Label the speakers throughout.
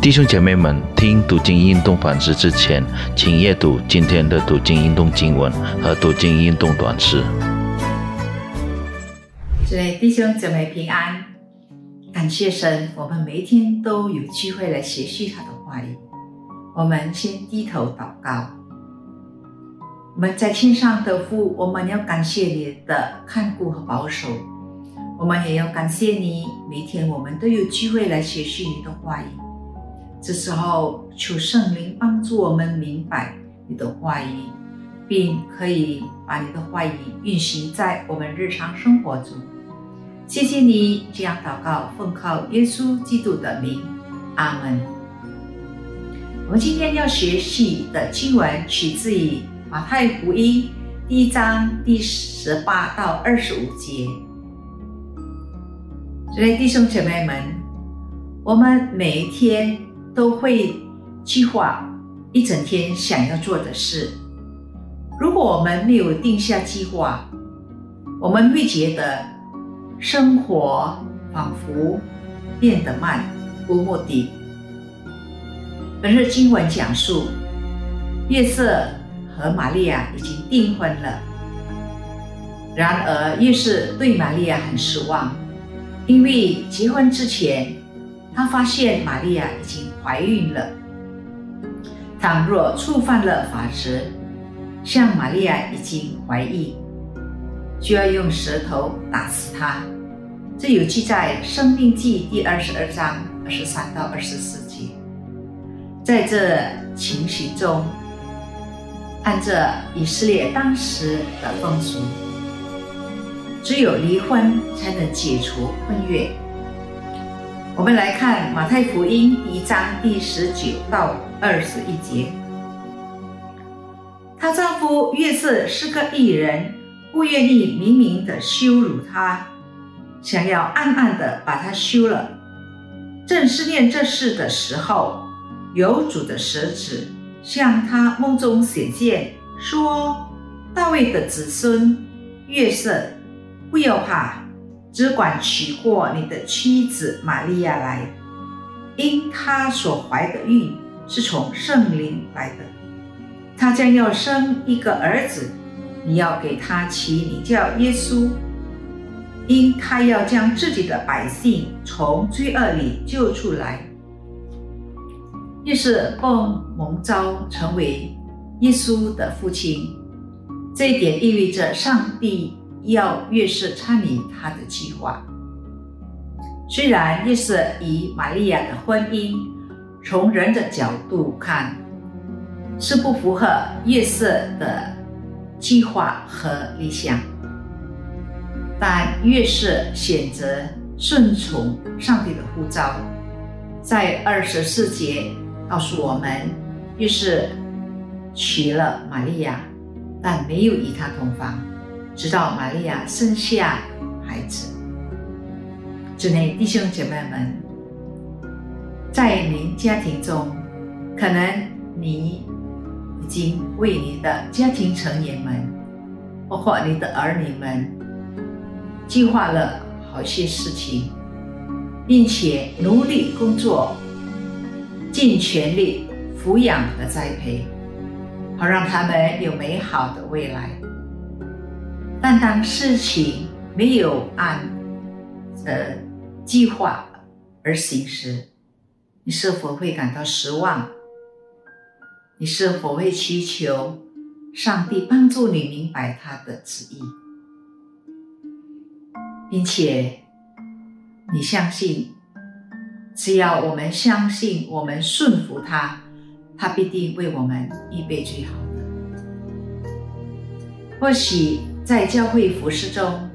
Speaker 1: 弟兄姐妹们，听读经运动反思之前，请阅读今天的读经运动经文和读经运动短诗。
Speaker 2: 诸位弟兄姐妹平安，感谢神，我们每一天都有机会来学习他的话语。我们先低头祷告。我们在天上的父，我们要感谢你的看顾和保守，我们也要感谢你，每天我们都有机会来学习你的话语。这时候，求圣灵帮助我们明白你的话语，并可以把你的话语运行在我们日常生活中。谢谢你这样祷告，奉靠耶稣基督的名，阿门。我们今天要学习的经文取自于马太福音第一章第十八到二十五节。所以弟兄姐妹们，我们每一天。都会计划一整天想要做的事。如果我们没有定下计划，我们会觉得生活仿佛变得慢、无目的。本日经文讲述，约瑟和玛利亚已经订婚了。然而，约瑟对玛利亚很失望，因为结婚之前。他发现玛利亚已经怀孕了。倘若触犯了法则，像玛利亚已经怀孕，就要用舌头打死她。这有记载《生命记》第二十二章二十三到二十四节。在这情形中，按照以色列当时的风俗，只有离婚才能解除婚约。我们来看马太福音一章第十九到二十一节。她丈夫约瑟是个艺人，不愿意明明的羞辱她，想要暗暗的把她休了。正思念这事的时候，有主的舌子向他梦中显现，说：“大卫的子孙约瑟，不要怕。”只管娶过你的妻子玛利亚来，因她所怀的孕是从圣灵来的。她将要生一个儿子，你要给他起名叫耶稣，因他要将自己的百姓从罪恶里救出来。于是奉蒙召成为耶稣的父亲，这一点意味着上帝。要越是参与他的计划。虽然越是与玛利亚的婚姻，从人的角度看是不符合月色的计划和理想，但越是选择顺从上帝的呼召，在二十四节告诉我们，越是娶了玛利亚，但没有与她同房。直到玛利亚生下孩子，主内弟兄姐妹们，在您家庭中，可能你已经为你的家庭成员们，包括你的儿女们，计划了好些事情，并且努力工作，尽全力抚养和栽培，好让他们有美好的未来。但当事情没有按呃计划而行时，你是否会感到失望？你是否会祈求上帝帮助你明白他的旨意，并且你相信，只要我们相信，我们顺服他，他必定为我们预备最好的。或许。在教会服饰中，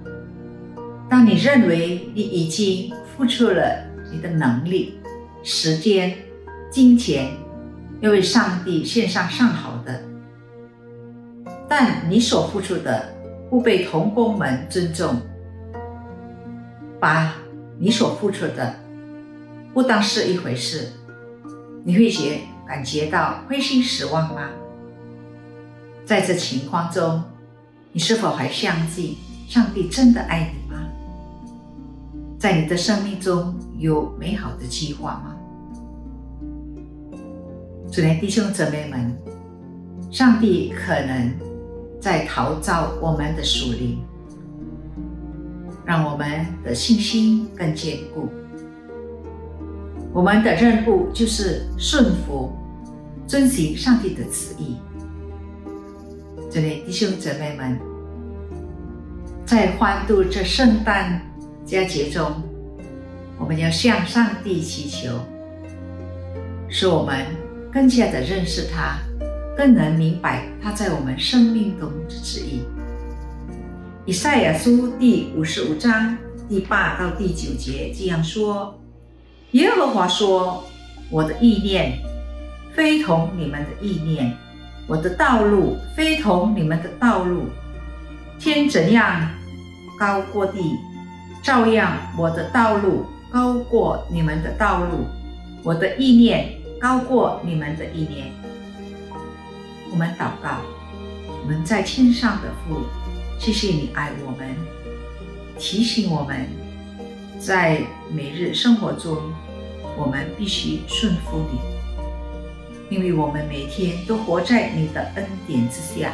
Speaker 2: 当你认为你已经付出了你的能力、时间、金钱，要为上帝献上上好的，但你所付出的不被同工们尊重，把你所付出的不当是一回事，你会觉感觉到灰心失望吗？在这情况中。你是否还相信上帝真的爱你吗？在你的生命中有美好的计划吗？主的弟兄姊妹们，上帝可能在陶造我们的属灵，让我们的信心更坚固。我们的任务就是顺服、遵行上帝的旨意。这里弟兄姊妹们，在欢度这圣诞佳节中，我们要向上帝祈求，使我们更加的认识他，更能明白他在我们生命中的旨意。以赛亚书第五十五章第八到第九节这样说。耶和华说：“我的意念非同你们的意念，我的道路非同你们的道路。天怎样高过地，照样我的道路高过你们的道路，我的意念高过你们的意念。”我们祷告，我们在天上的父，谢谢你爱我们，提醒我们。在每日生活中，我们必须顺服你，因为我们每天都活在你的恩典之下。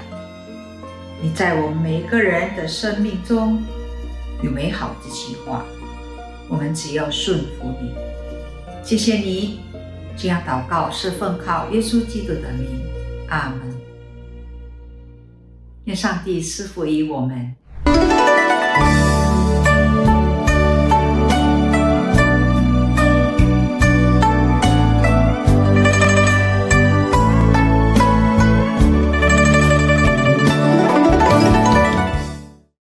Speaker 2: 你在我们每个人的生命中有美好的计划，我们只要顺服你。谢谢你，这样祷告是奉靠耶稣基督的名，阿门。愿上帝赐福于我们。